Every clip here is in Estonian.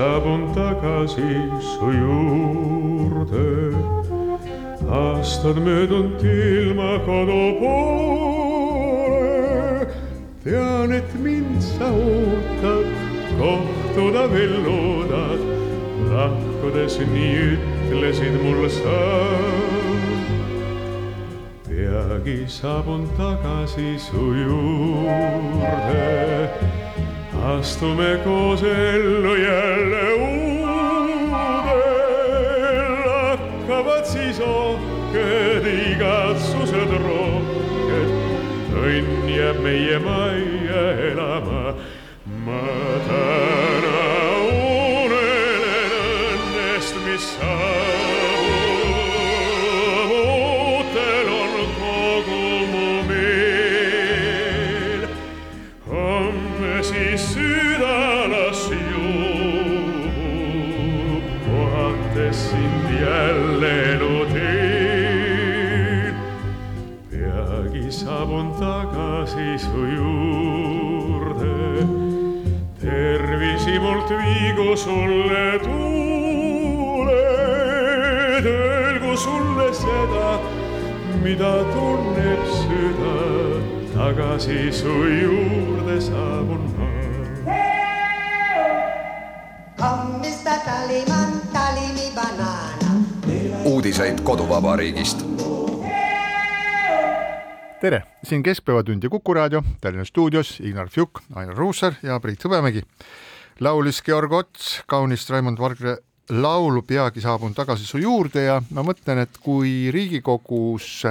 saabun tagasi su juurde. aastad möödunud ilma kodu poole. tean, et mind sa ootad, kohtuda veel loodad. lahkudes nii ütlesid mul sa. peagi saabun tagasi su juurde astume koos ellu jälle uudel, hakkavad siis ohked igatsused rohked, õnn jääb meie majja elama. ma täna unelen õnnest, mis saabub, tagasi su juurde saabun ma. Come sta Taliman, Talimi banana. uudiseid koduvabariigist. tere, siin Keskpäevatund ja Kuku raadio, Tallinna stuudios Ignar Fjuk, Ainar Ruussaar ja Priit Hõbemägi. laulis Georg Ots kaunist Raimond Valgre laulu Peagi saabun tagasi su juurde ja ma mõtlen, et kui Riigikogus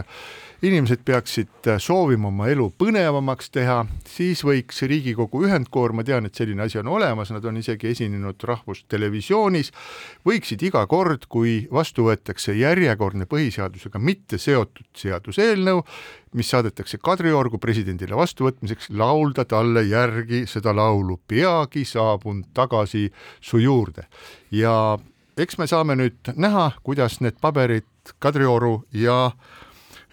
inimesed peaksid soovima oma elu põnevamaks teha, siis võiks Riigikogu ühendkoor, ma tean, et selline asi on olemas, nad on isegi esinenud Rahvustelevisioonis, võiksid iga kord, kui vastu võetakse järjekordne põhiseadusega mitte seotud seaduseelnõu, mis saadetakse Kadriorgu presidendile vastuvõtmiseks, laulda talle järgi seda laulu Peagi saabun tagasi su juurde. ja eks me saame nüüd näha, kuidas need paberid Kadrioru ja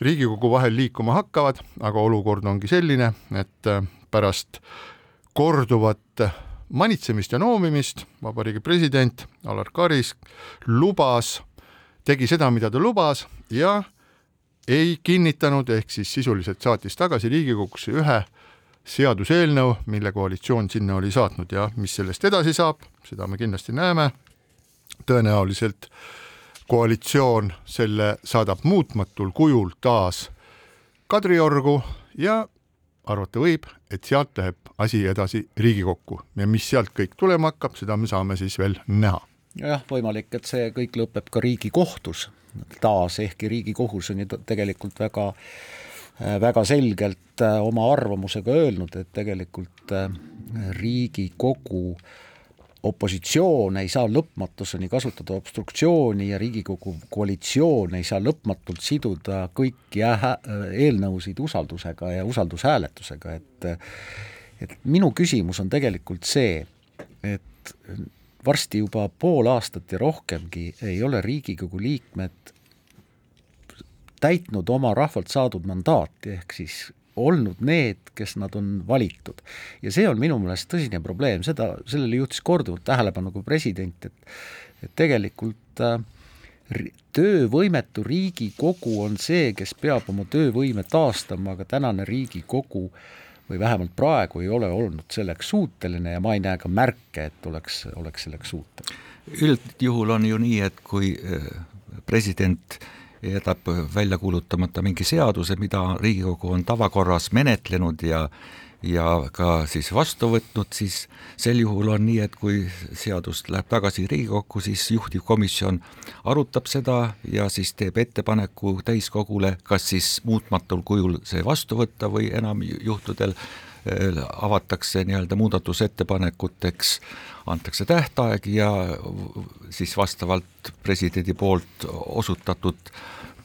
Riigikogu vahel liikuma hakkavad, aga olukord ongi selline, et pärast korduvat manitsemist ja noomimist vabariigi president Alar Karis lubas, tegi seda, mida ta lubas ja ei kinnitanud, ehk siis sisuliselt saatis tagasi Riigikogusse ühe seaduseelnõu, mille koalitsioon sinna oli saatnud ja mis sellest edasi saab, seda me kindlasti näeme. tõenäoliselt koalitsioon selle saadab muutmatul kujul taas Kadriorgu ja arvata võib, et sealt läheb asi edasi Riigikokku ja mis sealt kõik tulema hakkab, seda me saame siis veel näha. jah, võimalik, et see kõik lõpeb ka Riigikohtus taas, ehkki Riigikohus on ju tegelikult väga väga selgelt äh, oma arvamusega öelnud, et tegelikult äh, Riigikogu opositsioon ei saa lõpmatuseni kasutada obstruktsiooni ja Riigikogu koalitsioon ei saa lõpmatult siduda kõiki eelnõusid usaldusega ja usaldushääletusega, et et minu küsimus on tegelikult see, et varsti juba pool aastat ja rohkemgi ei ole Riigikogu liikmed täitnud oma rahvalt saadud mandaati, ehk siis olnud need, kes nad on valitud. ja see on minu meelest tõsine probleem, seda, sellele juhtis korduvalt tähelepanu ka president, et et tegelikult äh, töövõimetu Riigikogu on see, kes peab oma töövõime taastama, aga tänane Riigikogu või vähemalt praegu ei ole olnud selleks suuteline ja ma ei näe ka märke, et oleks, oleks selleks suuteline. üldjuhul on ju nii, et kui president jätab välja kuulutamata mingi seaduse, mida Riigikogu on tavakorras menetlenud ja ja ka siis vastu võtnud, siis sel juhul on nii, et kui seadus läheb tagasi Riigikokku, siis juhtivkomisjon arutab seda ja siis teeb ettepaneku täiskogule, kas siis muutmatul kujul see vastu võtta või enam juhtudel avatakse nii-öelda muudatusettepanekuteks, antakse tähtaeg ja siis vastavalt presidendi poolt osutatud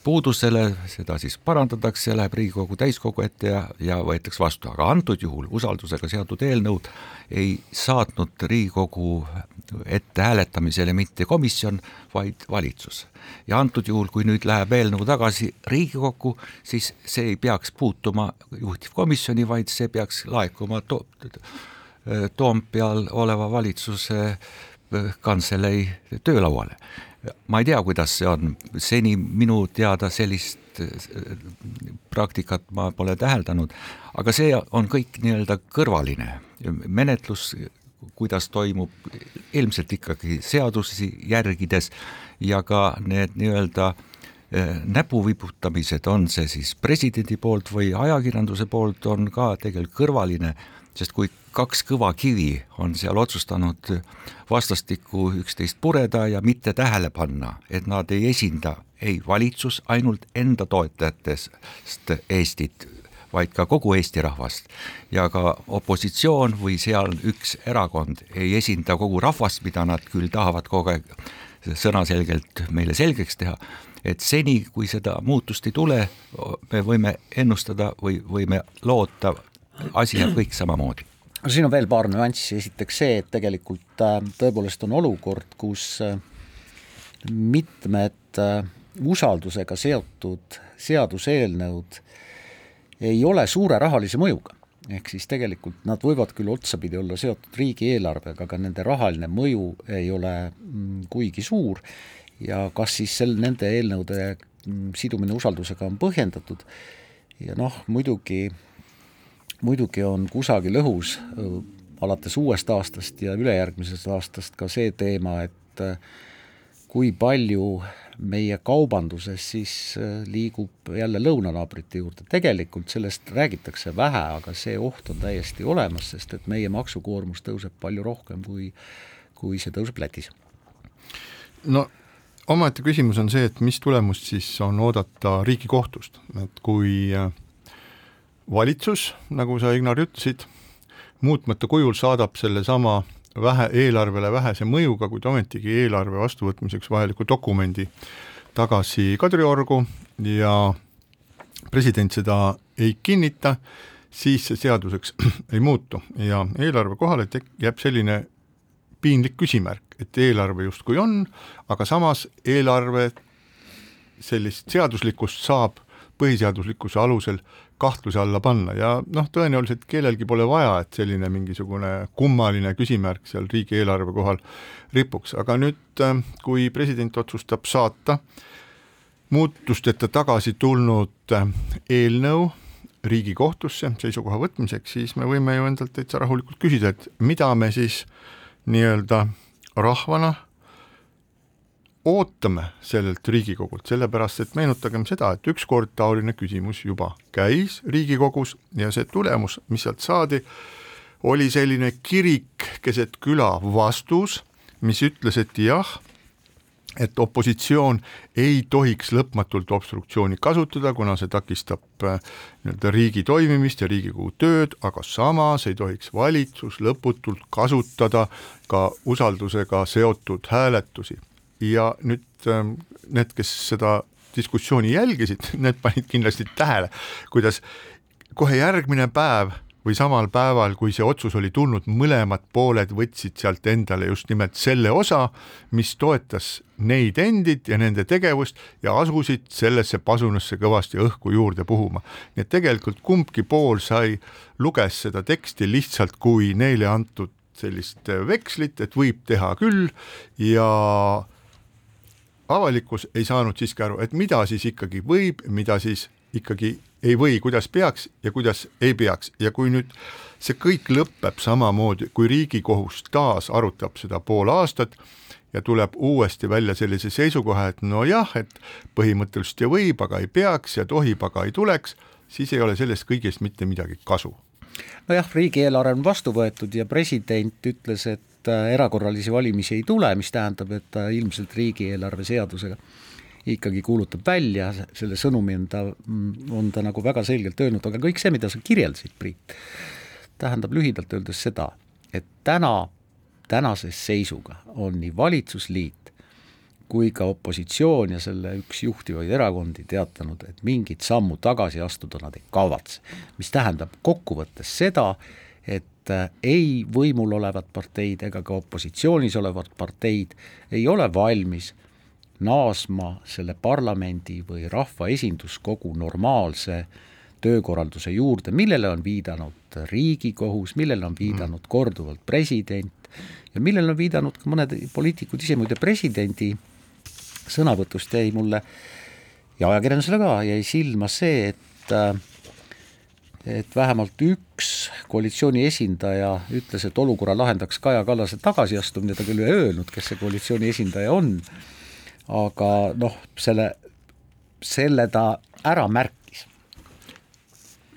puudusele, seda siis parandatakse, läheb Riigikogu täiskogu ette ja, ja võetakse vastu, aga antud juhul usaldusega seotud eelnõud ei saatnud Riigikogu ette hääletamisele mitte komisjon, vaid valitsus. ja antud juhul, kui nüüd läheb eelnõu tagasi Riigikokku, siis see ei peaks puutuma juhtivkomisjoni, vaid see peaks laekuma to Toompeal oleva valitsuse kantselei töölauale ma ei tea, kuidas see on, seni minu teada sellist äh, praktikat ma pole täheldanud, aga see on kõik nii-öelda kõrvaline. Menetlus, kuidas toimub ilmselt ikkagi seadusi järgides ja ka need nii-öelda äh, näpuviputamised, on see siis presidendi poolt või ajakirjanduse poolt, on ka tegelikult kõrvaline sest kui kaks kõva kivi on seal otsustanud vastastikku üksteist pureda ja mitte tähele panna, et nad ei esinda ei valitsus ainult enda toetajatest Eestit, vaid ka kogu Eesti rahvast. Ja ka opositsioon või seal üks erakond ei esinda kogu rahvast, mida nad küll tahavad kogu aeg sõnaselgelt meile selgeks teha, et seni, kui seda muutust ei tule, me võime ennustada või võime loota asi jääb kõik samamoodi. Siin on veel paar nüanssi, esiteks see, et tegelikult äh, tõepoolest on olukord, kus äh, mitmed äh, usaldusega seotud seaduseelnõud ei ole suure rahalise mõjuga. ehk siis tegelikult nad võivad küll otsapidi olla seotud riigieelarvega, aga nende rahaline mõju ei ole mm, kuigi suur. Ja kas siis sel, nende eelnõude mm, sidumine usaldusega on põhjendatud? Ja noh, muidugi muidugi on kusagil õhus alates uuest aastast ja ülejärgmisest aastast ka see teema, et kui palju meie kaubanduses siis liigub jälle lõunanaabrite juurde, tegelikult sellest räägitakse vähe, aga see oht on täiesti olemas, sest et meie maksukoormus tõuseb palju rohkem, kui, kui see tõuseb Lätis. no omaette küsimus on see, et mis tulemust siis on oodata Riigikohtust, et kui äh, valitsus, nagu sa, Ignar, ütlesid, muutmata kujul saadab sellesama vähe, eelarvele vähese mõjuga, kuid ometigi eelarve vastuvõtmiseks vajaliku dokumendi tagasi Kadriorgu ja president seda ei kinnita, siis see seaduseks ei muutu. Ja eelarve kohale tek-, jääb selline piinlik küsimärk, et eelarve justkui on, aga samas eelarve sellist seaduslikkust saab põhiseaduslikkuse alusel kahtluse alla panna ja noh, tõenäoliselt kellelgi pole vaja, et selline mingisugune kummaline küsimärk seal riigieelarve kohal ripuks, aga nüüd, äh, kui president otsustab saata muutusteta tagasi tulnud äh, eelnõu Riigikohtusse seisukoha võtmiseks, siis me võime ju endalt täitsa rahulikult küsida, et mida me siis nii-öelda rahvana ootame sellelt Riigikogult, sellepärast et meenutagem seda, et ükskord taoline küsimus juba käis Riigikogus ja see tulemus, mis sealt saadi, oli selline kirik keset küla vastus, mis ütles, et jah, et opositsioon ei tohiks lõpmatult obstruktsiooni kasutada, kuna see takistab äh, nii-öelda riigi toimimist ja Riigikogu tööd, aga samas ei tohiks valitsus lõputult kasutada ka usaldusega seotud hääletusi ja nüüd ähm, need, kes seda diskussiooni jälgisid, need panid kindlasti tähele, kuidas kohe järgmine päev või samal päeval, kui see otsus oli tulnud, mõlemad pooled võtsid sealt endale just nimelt selle osa, mis toetas neid endid ja nende tegevust ja asusid sellesse pasunasse kõvasti õhku juurde puhuma. nii et tegelikult kumbki pool sai, luges seda teksti lihtsalt kui neile antud sellist vekslit, et võib teha küll ja avalikkus ei saanud siiski aru, et mida siis ikkagi võib, mida siis ikkagi ei või, kuidas peaks ja kuidas ei peaks. Ja kui nüüd see kõik lõpeb samamoodi, kui Riigikohus taas arutab seda pool aastat ja tuleb uuesti välja sellise seisukoha, et nojah, et põhimõtteliselt ja võib, aga ei peaks ja tohib, aga ei tuleks, siis ei ole sellest kõigest mitte midagi kasu. Nojah, riigieelarve on vastu võetud ja president ütles, et äh, erakorralisi valimisi ei tule, mis tähendab, et ta ilmselt riigieelarve seadusega ikkagi kuulutab välja, selle sõnumi on ta, on ta nagu väga selgelt öelnud, aga kõik see, mida sa kirjeldasid, Priit, tähendab lühidalt öeldes seda, et täna, tänases seisuga on nii valitsusliit kui ka opositsioon ja selle üks juhtivaid erakondi teatanud, et mingit sammu tagasi astuda nad ei kavatse. mis tähendab kokkuvõttes seda, et äh, ei võimul olevad parteid ega ka opositsioonis olevad parteid ei ole valmis naasma selle parlamendi või rahva esinduskogu normaalse töökorralduse juurde, millele on viidanud Riigikohus, millele on viidanud korduvalt president ja millele on viidanud ka mõned poliitikud, ise. Muide presidendi sõnavõtust jäi mulle ja ajakirjandusele ka jäi silma see, et äh, et vähemalt üks koalitsiooni esindaja ütles, et olukorra lahendaks Kaja Kallase tagasiastumine, ta küll ei öelnud, kes see koalitsiooni esindaja on, aga noh, selle, selle ta ära märkis.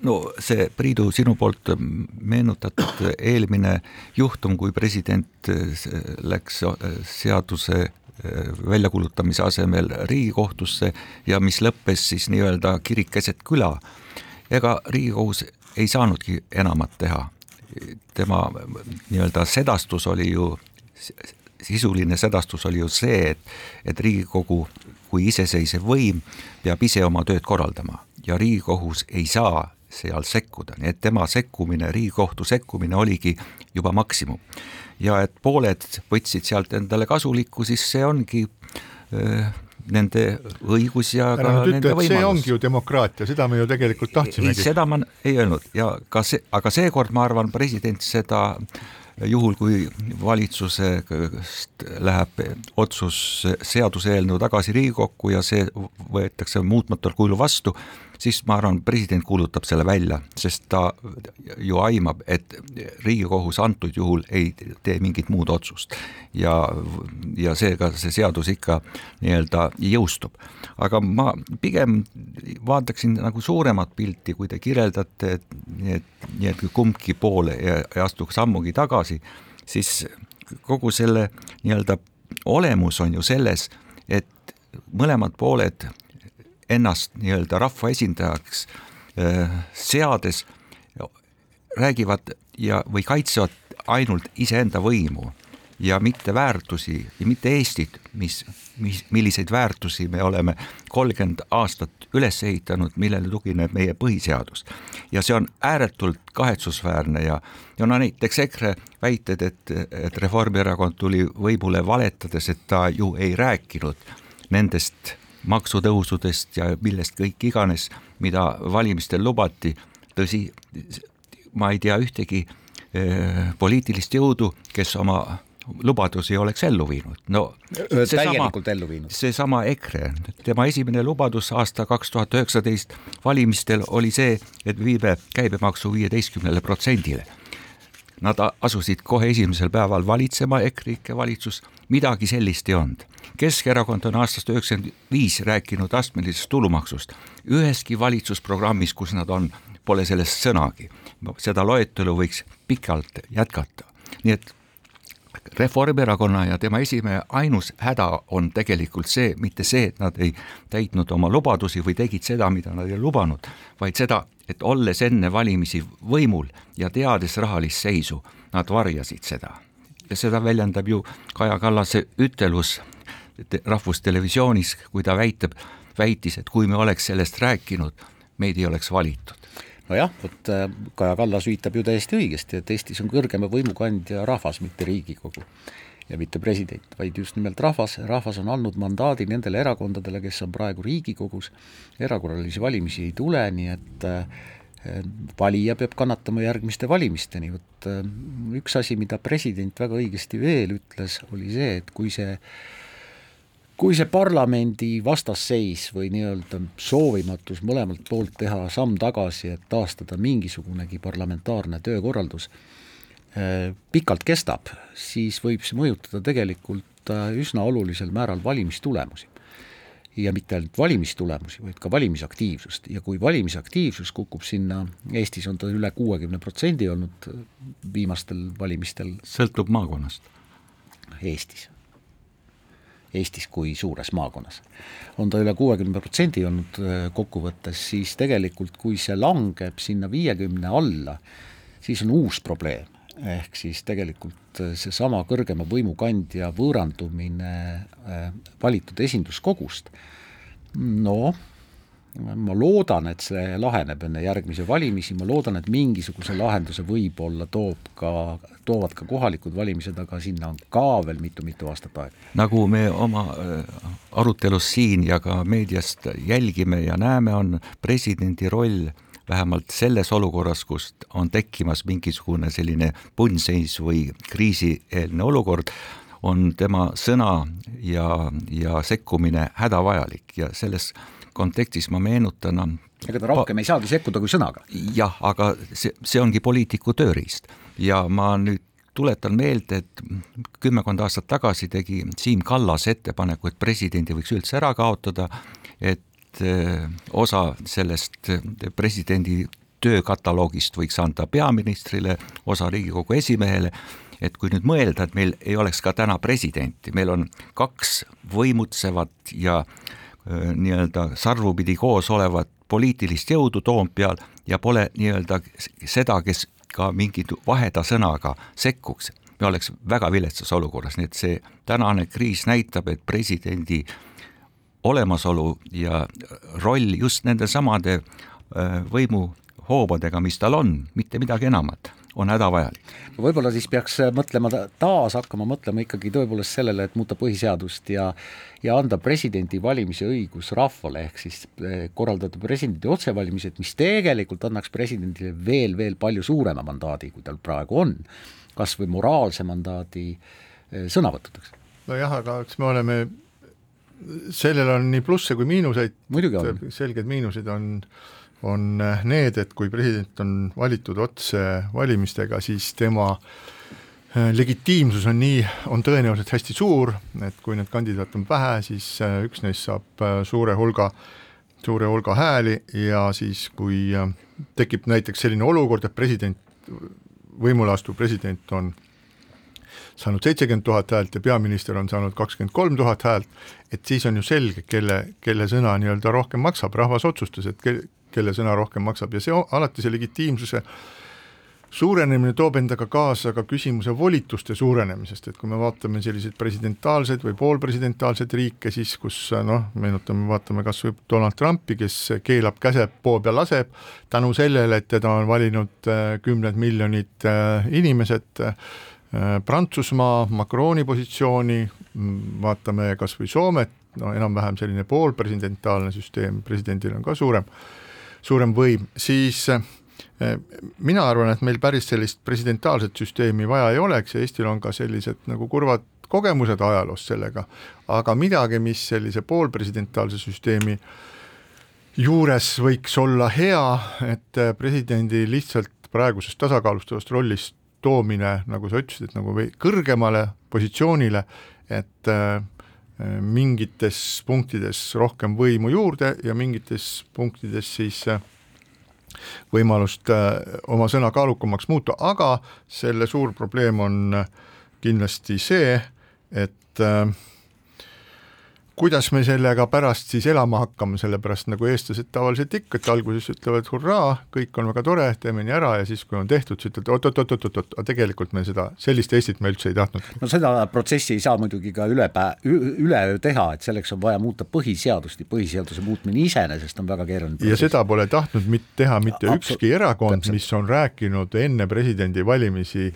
no see, Priidu, sinu poolt meenutatud eelmine juhtum, kui president läks seaduse väljakuulutamise asemel Riigikohtusse ja mis lõppes siis nii-öelda kirik keset küla. Ega Riigikohus ei saanudki enamat teha. tema nii-öelda sedastus oli ju, sisuline sedastus oli ju see, et, et Riigikogu kui iseseisev võim peab ise oma tööd korraldama ja Riigikohus ei saa seal sekkuda, nii et tema sekkumine, Riigikohtu sekkumine oligi juba maksimum ja et pooled võtsid sealt endale kasulikku, siis see ongi öö, nende õigus ja ära nüüd ütle, et see ongi ju demokraatia, seda me ju tegelikult tahtsimegi. seda ma ei öelnud ja ka see, aga seekord ma arvan, president seda juhul, kui valitsusest läheb otsus seaduseelnõu tagasi Riigikokku ja see võetakse muutmatul kujul vastu, siis ma arvan, president kuulutab selle välja, sest ta ju aimab, et Riigikohus antud juhul ei tee mingit muud otsust. ja, ja seega see seadus ikka nii-öelda jõustub. aga ma pigem vaataksin nagu suuremat pilti, kui te kirjeldate, et nii et, nii et kumbki pool ei, ei astuks sammugi tagasi, siis kogu selle nii-öelda olemus on ju selles, et mõlemad pooled ennast nii-öelda rahvaesindajaks äh, seades räägivad ja, või kaitsevad ainult iseenda võimu ja mitte väärtusi ja mitte Eestit, mis, mis, milliseid väärtusi me oleme kolmkümmend aastat üles ehitanud, millele tugineb meie põhiseadus. ja see on ääretult kahetsusväärne ja, ja no näiteks EKRE väited, et, et Reformierakond tuli võimule valetades, et ta ju ei rääkinud nendest maksutõusudest ja millest kõik iganes, mida valimistel lubati, tõsi, ma ei tea ühtegi eh, poliitilist jõudu, kes oma lubadusi oleks ellu viinud, no täielikult ellu viinud. seesama EKRE, tema esimene lubadus aasta kaks tuhat üheksateist valimistel oli see, et viime käibemaksu viieteistkümnele protsendile. Nad asusid kohe esimesel päeval valitsema, EKRIKE valitsus, midagi sellist ei olnud. Keskerakond on aastast üheksakümmend viis rääkinud astmelisest tulumaksust. üheski valitsusprogrammis, kus nad on, pole sellest sõnagi. seda loetelu võiks pikalt jätkata, nii et Reformierakonna ja tema esimehe ainus häda on tegelikult see, mitte see, et nad ei täitnud oma lubadusi või tegid seda, mida nad ei lubanud, vaid seda, et olles enne valimisi võimul ja teades rahalist seisu, nad varjasid seda. ja seda väljendab ju Kaja Kallase ütelus Rahvustelevisioonis, kui ta väitab, väitis, et kui me oleks sellest rääkinud, meid ei oleks valitud nojah, vot äh, Kaja Kallas viitab ju täiesti õigesti, et Eestis on kõrgema võimukandja rahvas, mitte Riigikogu ja mitte president, vaid just nimelt rahvas, rahvas on andnud mandaadi nendele erakondadele, kes on praegu Riigikogus, erakorralisi valimisi ei tule, nii et äh, valija peab kannatama järgmiste valimisteni, vot äh, üks asi, mida president väga õigesti veel ütles, oli see, et kui see kui see parlamendi vastasseis või nii-öelda soovimatus mõlemalt poolt teha samm tagasi, et taastada mingisugunegi parlamentaarne töökorraldus, pikalt kestab, siis võib see mõjutada tegelikult üsna olulisel määral valimistulemusi. ja mitte ainult valimistulemusi, vaid ka valimisaktiivsust ja kui valimisaktiivsus kukub sinna, Eestis on ta üle kuuekümne protsendi olnud viimastel valimistel. sõltub maakonnast. Eestis. Eestis kui suures maakonnas. on ta üle kuuekümne protsendi olnud äh, kokkuvõttes, siis tegelikult kui see langeb sinna viiekümne alla, siis on uus probleem ehk siis tegelikult äh, seesama kõrgema võimukandja võõrandumine äh, valitud esinduskogust, noh, ma loodan, et see laheneb enne järgmisi valimisi, ma loodan, et mingisuguse lahenduse võib-olla toob ka, toovad ka kohalikud valimised, aga sinna on ka veel mitu-mitu aastat aega. nagu me oma äh, arutelus siin ja ka meediast jälgime ja näeme, on presidendi roll vähemalt selles olukorras, kus on tekkimas mingisugune selline punnseis või kriisieelne olukord, on tema sõna ja, ja sekkumine hädavajalik ja selles kontekstis ma meenutan ega ta rohkem ei saagi sekkuda kui sõnaga. jah, aga see, see ongi poliitiku tööriist ja ma nüüd tuletan meelde, et kümmekond aastat tagasi tegi Siim Kallas ettepaneku, et presidendi võiks üldse ära kaotada, et eh, osa sellest eh, presidendi töökataloogist võiks anda peaministrile, osa Riigikogu esimehele, et kui nüüd mõelda, et meil ei oleks ka täna presidenti, meil on kaks võimutsevat ja nii-öelda sarvupidi koos olevat poliitilist jõudu Toompeal ja pole nii-öelda seda, kes ka mingi vaheda sõnaga sekkuks, me oleks väga viletsas olukorras, nii et see tänane kriis näitab, et presidendi äh, olemasolu ja roll just nende samade äh, võimuhoobadega, mis tal on, mitte midagi enamat, on hädavajalik. no võib-olla siis peaks mõtlema taas, hakkama mõtlema ikkagi tõepoolest sellele, et muuta põhiseadust ja ja anda presidendi valimise õigus rahvale, ehk siis äh, korraldada presidendi otsevalimised, mis tegelikult annaks presidendile veel, veel palju suurema mandaadi, kui tal praegu on, kas või moraalse mandaadi äh, sõnavõttudeks. nojah, aga eks me oleme sellel on nii plusse kui miinuseid, selged miinused on, on need, et kui president on valitud otse valimistega, siis tema äh, legitiimsus on nii, on tõenäoliselt hästi suur, et kui neid kandidaate on vähe, siis äh, üks neist saab suure hulga, suure hulga hääli ja siis, kui tekib näiteks selline olukord, et president, võimule astuv president on saanud seitsekümmend tuhat häält ja peaminister on saanud kakskümmend kolm tuhat häält, et siis on ju selge, kelle, kelle sõna nii-öelda rohkem maksab, rahvas otsustas, et ke, kelle sõna rohkem maksab. Ja see alati see legitiimsuse suurenemine toob endaga kaasa ka küsimuse volituste suurenemisest, et kui me vaatame selliseid presidentaalseid või poolpresidentaalseid riike, siis kus noh, meenutame, vaatame kas või Donald Trumpi, kes keelab, käseb, poob ja laseb, tänu sellele, et teda on valinud äh, kümned miljonid äh, inimesed, Äh, Prantsusmaa Macroni positsiooni, vaatame kas või Soomet, no enam-vähem selline poolpresidentaalne süsteem, presidendil on ka suurem, suurem võim, siis äh, mina arvan, et meil päris sellist presidentaalset süsteemi vaja ei oleks ja Eestil on ka sellised nagu kurvad kogemused ajaloost sellega, aga midagi, mis sellise poolpresidentaalse süsteemi juures võiks olla hea, et presidendi lihtsalt praegusest tasakaalustavast rollist toomine, nagu sa ütlesid, et nagu kõrgemale positsioonile, et äh, mingites punktides rohkem võimu juurde ja mingites punktides siis äh, võimalust äh, oma sõna kaalukamaks muuta, aga selle suur probleem on kindlasti see, et äh, kuidas me sellega pärast siis elama hakkame, sellepärast nagu eestlased tavaliselt ikka, et alguses ütlevad hurraa, kõik on väga tore, teeme nii ära ja siis, kui on tehtud, siis ütled oot-oot-oot-oot-oot, aga tegelikult me seda, sellist Eestit me üldse ei tahtnud. no seda protsessi ei saa muidugi ka üle pää-, üleöö teha, et selleks on vaja muuta põhiseadust ja põhiseaduse muutmine iseenesest on väga keeruline protsess. ja seda pole tahtnud mit-, teha mitte ja, ükski erakond, mis on rääkinud enne presidendivalimisi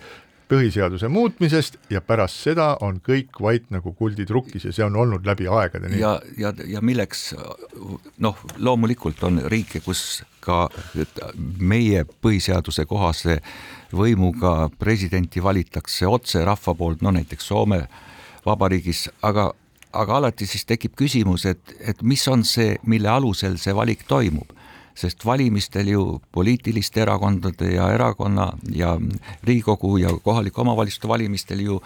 põhiseaduse muutmisest ja pärast seda on kõik vait nagu kulditrukis ja see on olnud läbi aegade nii. ja, ja, ja milleks noh, loomulikult on riike, kus ka meie põhiseaduse kohase võimuga presidenti valitakse otse rahva poolt, no näiteks Soome Vabariigis, aga aga alati siis tekib küsimus, et, et mis on see, mille alusel see valik toimub sest valimistel ju poliitiliste erakondade ja erakonna ja Riigikogu ja kohalike omavalitsuste valimistel ju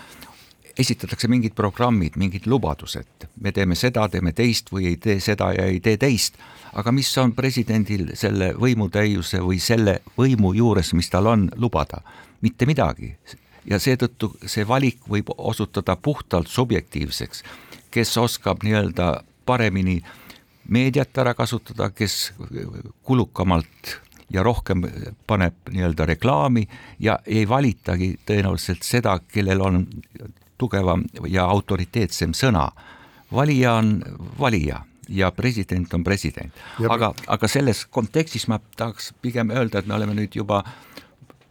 esitatakse mingid programmid, mingid lubadused, me teeme seda, teeme teist või ei tee seda ja ei tee teist, aga mis on presidendil selle võimutäiuse või selle võimu juures, mis tal on, lubada? mitte midagi. ja seetõttu see valik võib osutuda puhtalt subjektiivseks, kes oskab nii-öelda paremini meediat ära kasutada, kes kulukamalt ja rohkem paneb nii-öelda reklaami ja ei valitagi tõenäoliselt seda, kellel on tugevam ja autoriteetsem sõna. valija on valija ja president on president. aga, aga selles kontekstis ma tahaks pigem öelda, et me oleme nüüd juba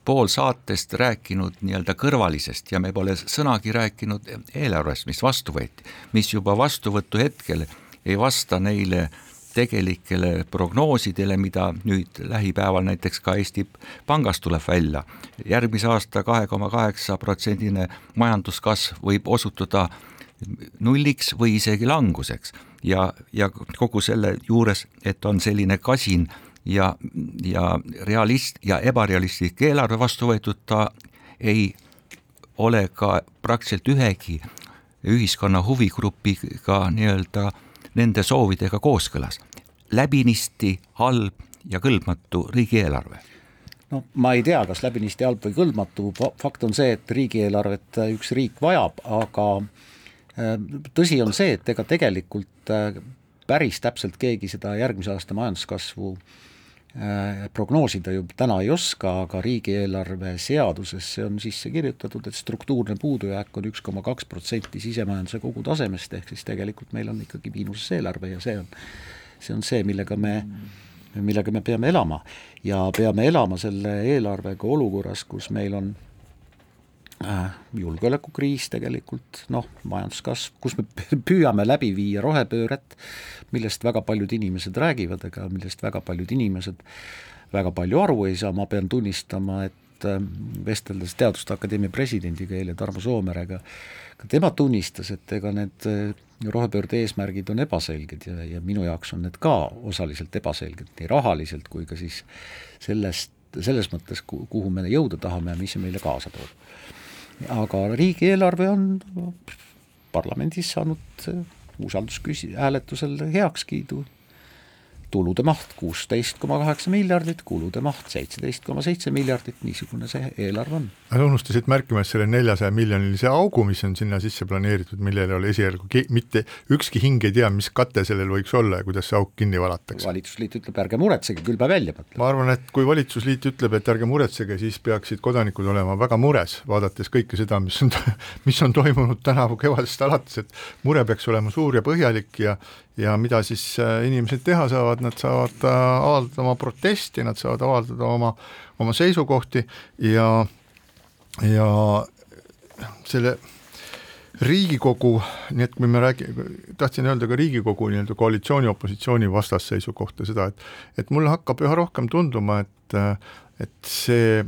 pool saatest rääkinud nii-öelda kõrvalisest ja me pole sõnagi rääkinud eelarvest, mis vastu võeti, mis juba vastuvõtu hetkel ei vasta neile tegelikele prognoosidele, mida nüüd lähipäeval näiteks ka Eesti Pangast tuleb välja. järgmise aasta kahe koma kaheksa protsendine majanduskasv võib osutuda nulliks või isegi languseks ja, ja kogu selle juures, et on selline kasin ja, ja realist ja ebarealistlik eelarve vastu võetud, ta ei ole ka praktiliselt ühegi ühiskonna huvigrupiga nii-öelda nende soovidega kooskõlas. läbinisti halb ja kõlbmatu riigieelarve no ma ei tea, kas läbinisti halb või kõlbmatu, fakt on see, et riigieelarvet üks riik vajab, aga äh, tõsi on see, et ega tegelikult äh, päris täpselt keegi seda järgmise aasta majanduskasvu Äh, prognoosida ju täna ei oska, aga riigieelarve seadusesse on sisse kirjutatud, et struktuurne puudujääk on üks koma kaks protsenti sisemajanduse kogutasemest, ehk siis tegelikult meil on ikkagi miinuses eelarve ja see on, see on see, millega me, millega me peame elama. ja peame elama selle eelarvega olukorras, kus meil on Äh, julgeolekukriis tegelikult, noh, majanduskasv, kus me püüame läbi viia rohepööret, millest väga paljud inimesed räägivad, aga millest väga paljud inimesed väga palju aru ei saa, ma pean tunnistama, et äh, vesteldes Teaduste Akadeemia presidendiga eile, Tarmo Soomerega, ka tema tunnistas, et ega need äh, rohepöörde eesmärgid on ebaselged ja, ja minu jaoks on need ka osaliselt ebaselged, nii rahaliselt kui ka siis sellest, selles mõttes, kuhu me jõuda tahame ja mis see meile kaasa toob aga riigieelarve on parlamendis saanud usaldusküsi-, hääletusel heakskiidu tulude maht kuusteist koma kaheksa miljardit, kulude maht seitseteist koma seitse miljardit, niisugune see eelarve on. sa unustasid märkimast selle neljasaja miljonilise augu, mis on sinna sisse planeeritud, millel ei ole esialgu mitte ükski hing ei tea, mis kate sellel võiks olla ja kuidas see auk kinni valatakse. valitsusliit ütleb, ärge muretsege, küll me välja mõtleme. ma arvan, et kui valitsusliit ütleb, et ärge muretsege, siis peaksid kodanikud olema väga mures, vaadates kõike seda, mis on, mis on toimunud tänavu kevadest alates, et mure peaks olema suur ja põhjalik ja ja mida siis äh, inimesed teha saavad, nad saavad äh, avaldada oma protesti, nad saavad avaldada oma, oma seisukohti ja, ja selle Riigikogu, nii et kui me räägime, tahtsin öelda ka Riigikogu nii-öelda koalitsiooni-opositsiooni vastasseisu kohta seda, et et mulle hakkab üha rohkem tunduma, et et see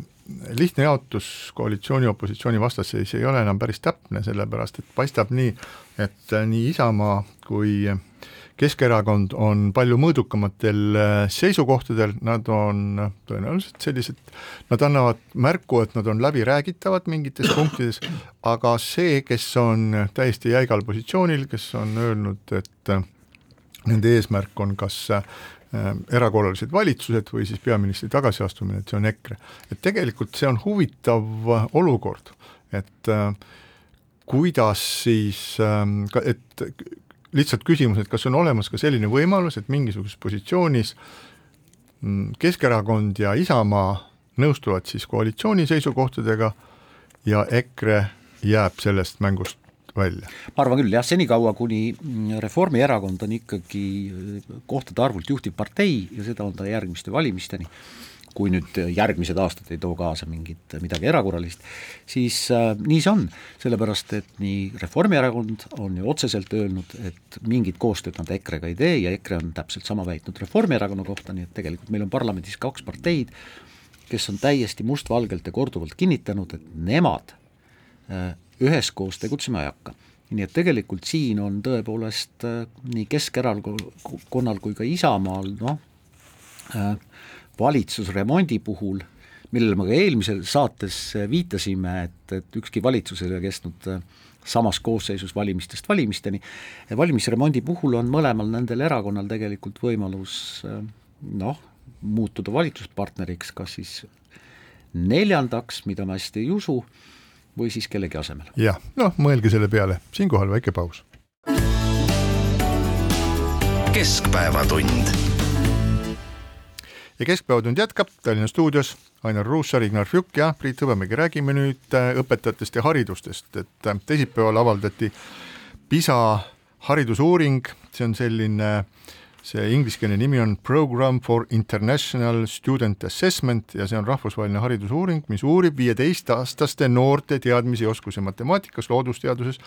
lihtne jaotus koalitsiooni-opositsiooni vastasseis ei ole enam päris täpne, sellepärast et paistab nii, et nii Isamaa kui äh, Keskerakond on palju mõõdukamatel äh, seisukohtadel, nad on äh, tõenäoliselt sellised, nad annavad märku, et nad on läbiräägitavad mingites punktides, aga see, kes on täiesti jäigal positsioonil, kes on öelnud, et äh, nende eesmärk on kas erakorralised valitsused või siis peaministri tagasiastumine, et see on EKRE. et tegelikult see on huvitav olukord, et kuidas siis, et lihtsalt küsimus, et kas on olemas ka selline võimalus, et mingisuguses positsioonis mm, Keskerakond ja Isamaa nõustuvad siis koalitsiooni seisukohtadega ja EKRE jääb sellest mängust välja? ma arvan küll jah, senikaua kuni mm, Reformierakond on ikkagi kohtade arvult juhtiv partei ja seda on ta järgmiste valimisteni kui nüüd järgmised aastad ei too kaasa mingit, midagi erakorralist, siis äh, nii see on, sellepärast et nii Reformierakond on ju otseselt öelnud, et mingit koostööd nad EKRE-ga ei tee ja EKRE on täpselt sama väitnud Reformierakonna kohta, nii et tegelikult meil on parlamendis kaks parteid, kes on täiesti mustvalgelt ja korduvalt kinnitanud, et nemad äh, üheskoos tegutsema ei hakka. Nii et tegelikult siin on tõepoolest äh, nii Keskerakonnal kui ka Isamaal noh äh,, valitsusremondi puhul, millele me ka eelmisel saates viitasime, et, et ükski valitsus ei ole kestnud äh, samas koosseisus valimistest valimisteni. valimisremondi puhul on mõlemal nendel erakonnal tegelikult võimalus noh, muutuda valitsuspartneriks, kas siis neljandaks, mida ma hästi ei usu, või siis kellegi asemel. jah, noh, mõelge selle peale, siinkohal väike paus. keskpäevatund. Ja Keskpäevatund jätkab Tallinna stuudios Ainar Ruussaar, Ignar Fjuk ja Priit Hõbemägi. räägime nüüd äh, õpetajatest ja haridustest, et äh, teisipäeval avaldati PISA haridusuuring, see on selline äh, see ingliskeelne nimi on Program for International Student Assessment ja see on rahvusvaheline haridusuuring, mis uurib viieteistaastaste noorte teadmisi ja oskusi matemaatikas, loodusteaduses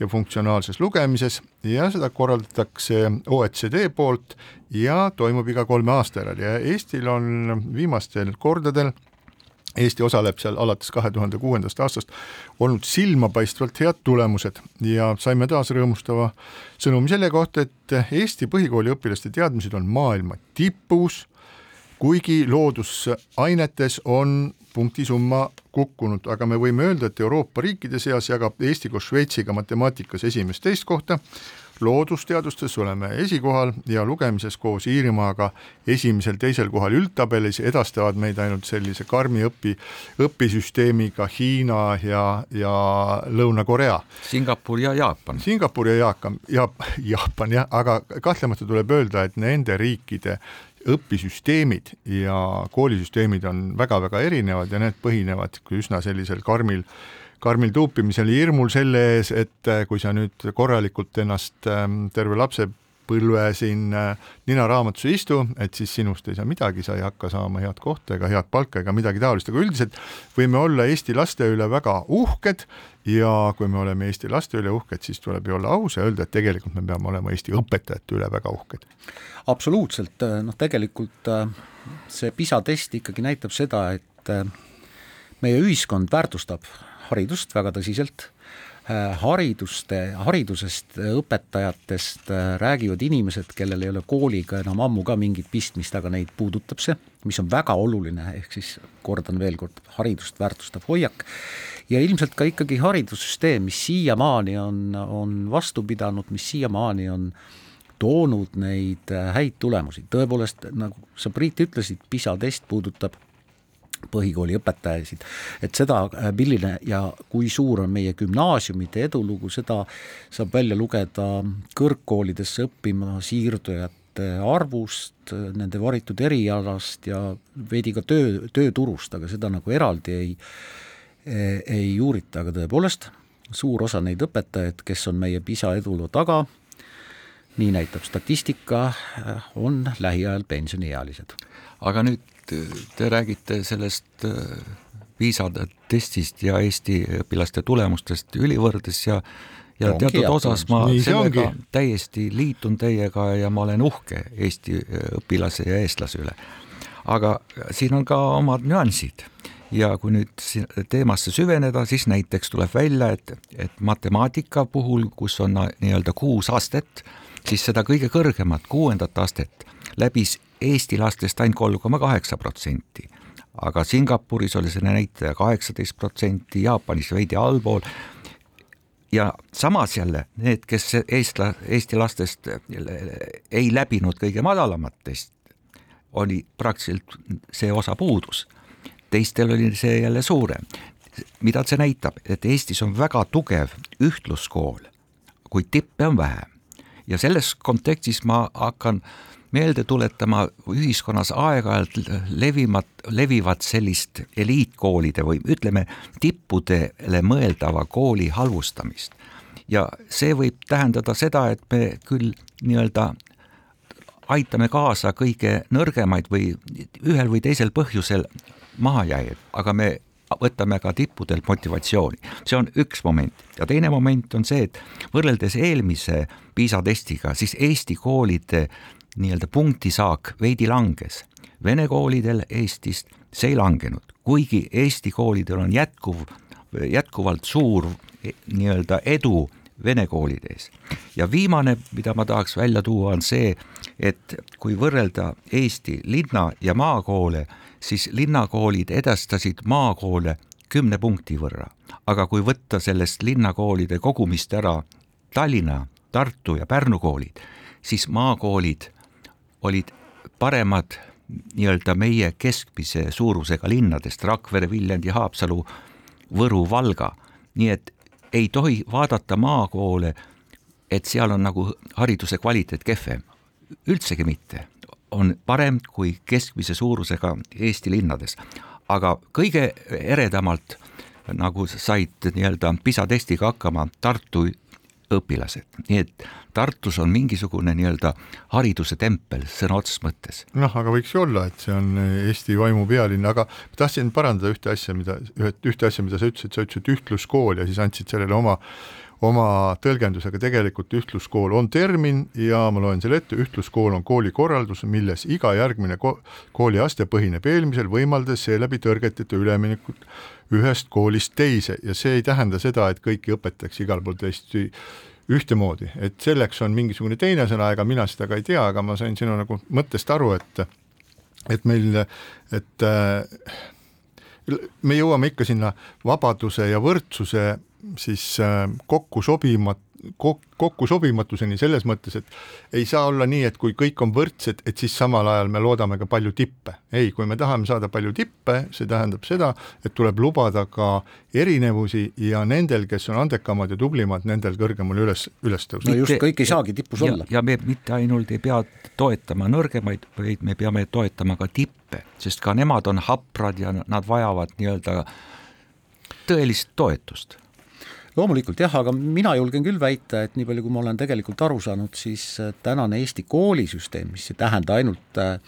ja funktsionaalses lugemises. Ja seda korraldatakse OECD poolt ja toimub iga kolme aasta järel. Ja Eestil on viimastel kordadel Eesti osaleb seal alates kahe tuhande kuuendast aastast olnud silmapaistvalt head tulemused ja saime taas rõõmustava sõnumi selle kohta, et Eesti põhikooli õpilaste teadmised on maailma tipus, kuigi loodusainetes on punktisumma kukkunud, aga me võime öelda, et Euroopa riikide seas jagab Eesti koos Šveitsiga matemaatikas esimest-teist kohta loodusteadustes oleme esikohal ja lugemises koos Iirimaaga esimesel-teisel kohal üldtabelis, edastavad meid ainult sellise karmi õpi, õpisüsteemiga Hiina ja, ja Lõuna-Korea. Singapur ja Jaapan. Singapur ja Jaapan, Jaap-, Jaapan jah, aga kahtlemata tuleb öelda, et nende riikide õpisüsteemid ja koolisüsteemid on väga-väga erinevad ja need põhinevad üsna sellisel karmil karmil tuupimisel ja hirmul selle ees, et äh, kui sa nüüd korralikult ennast ähm, terve lapsepõlve siin äh, ninaraamatusse ei istu, et siis sinust ei saa midagi, sa ei hakka saama head kohta ega head palka ega midagi taolist, aga üldiselt võime olla Eesti laste üle väga uhked ja kui me oleme Eesti laste üle uhked, siis tuleb ju olla aus ja öelda, et tegelikult me peame olema Eesti õpetajate üle väga uhked. absoluutselt, noh tegelikult äh, see PISA test ikkagi näitab seda, et meie ühiskond väärtustab haridust väga tõsiselt, äh, hariduste, haridusest, õpetajatest äh, räägivad inimesed, kellel ei ole kooliga enam ammu ka mingit pistmist, aga neid puudutab see, mis on väga oluline, ehk siis kordan veel kord, haridust väärtustav hoiak, ja ilmselt ka ikkagi haridussüsteem, mis siiamaani on, on vastu pidanud, mis siiamaani on toonud neid äh, häid tulemusi, tõepoolest, nagu sa, Priit, ütlesid, PISA test puudutab põhikooli õpetajasid, et seda, äh, milline ja kui suur on meie gümnaasiumide edulugu, seda saab välja lugeda kõrgkoolidesse õppima siirdujate arvust, nende varitud erialast ja veidi ka töö, tööturust, aga seda nagu eraldi ei, ei uurita, aga tõepoolest, suur osa neid õpetajaid, kes on meie PISA eduloo taga, nii näitab statistika, on lähiajal pensioniealised. aga nüüd te räägite sellest PISA äh, testist ja Eesti õpilaste tulemustest ülivõrdes ja ja ongi teatud osas ma Nii sellega ongi. täiesti liitun teiega ja ma olen uhke Eesti äh, õpilase ja eestlase üle. aga siin on ka omad nüansid ja kui nüüd teemasse süveneda, siis näiteks tuleb välja, et, et matemaatika puhul, kus on nii-öelda kuus astet, siis seda kõige kõrgemat, kuuendat astet läbis Eesti lastest ainult kolm koma kaheksa protsenti, aga Singapuris oli see näitaja kaheksateist protsenti, Jaapanis veidi allpool ja samas jälle need, kes eestla-, Eesti lastest ei läbinud kõige madalamat testi, oli praktiliselt see osa puudus. teistel oli see jälle suurem. mida see näitab, et Eestis on väga tugev ühtluskool, kuid tippe on vähe. ja selles kontekstis ma hakkan äh, meelde tuletama ühiskonnas aeg-ajalt levimat, levivat sellist eliitkoolide või ütleme, tippudele mõeldava kooli halvustamist. ja see võib tähendada seda, et me küll nii-öelda aitame kaasa kõige nõrgemaid või ühel või teisel põhjusel mahajääjaid, aga me võtame ka tippudelt motivatsiooni. see on üks moment ja teine moment on see, et võrreldes eelmise PISA testiga, siis Eesti koolide nii-öelda punktisaak veidi langes. Vene koolidel Eestist see ei langenud, kuigi Eesti koolidel on jätkuv, jätkuvalt suur nii-öelda edu vene koolides. ja viimane, mida ma tahaks välja tuua, on see, et kui võrrelda Eesti linna ja maakoole, siis linnakoolid edastasid maakoole kümne punkti võrra, aga kui võtta sellest linnakoolide kogumist ära Tallinna, Tartu ja Pärnu koolid, siis maakoolid olid paremad nii-öelda meie keskmise suurusega linnadest, Rakvere, Viljandi, Haapsalu, Võru, Valga, nii et ei tohi vaadata maakoole, et seal on nagu hariduse kvaliteet kehvem, üldsegi mitte, on parem kui keskmise suurusega Eesti linnades, aga kõige eredamalt nagu said nii-öelda PISA testiga hakkama Tartu õpilased, nii et Tartus on mingisugune nii-öelda hariduse tempel sõna otseses mõttes. noh, aga võiks ju olla, et see on Eesti vaimu pealinn, aga tahtsin parandada ühte asja, mida, ühte asja, mida sa ütlesid, sa ütlesid ühtluskool ja siis andsid sellele oma oma tõlgendusega tegelikult ühtluskool on termin ja ma loen selle ette, ühtluskool on koolikorraldus, milles iga järgmine ko kooliaste põhineb eelmisel, võimaldades seeläbi tõrgeteta üleminekut ühest koolist teise. Ja see ei tähenda seda, et kõiki õpetatakse igal pool tõesti ühtemoodi, et selleks on mingisugune teine sõna, ega mina seda ka ei tea, aga ma sain sinu nagu mõttest aru, et et meil, et äh, me jõuame ikka sinna vabaduse ja võrdsuse siis äh, kokku sobimat-, kokku sobimatuseni selles mõttes, et ei saa olla nii, et kui kõik on võrdsed, et siis samal ajal me loodame ka palju tippe. ei, kui me tahame saada palju tippe, see tähendab seda, et tuleb lubada ka erinevusi ja nendel, kes on andekamad ja tublimad, nendel kõrgemale üles, üles tõusta. no just, kõik ei saagi tipus ja, olla. ja me mitte ainult ei pea toetama nõrgemaid, vaid me peame toetama ka tippe, sest ka nemad on haprad ja nad vajavad nii-öelda tõelist toetust loomulikult jah, aga mina julgen küll väita, et nii palju, kui ma olen tegelikult aru saanud, siis äh, tänane Eesti koolisüsteem, mis ei tähenda ainult äh,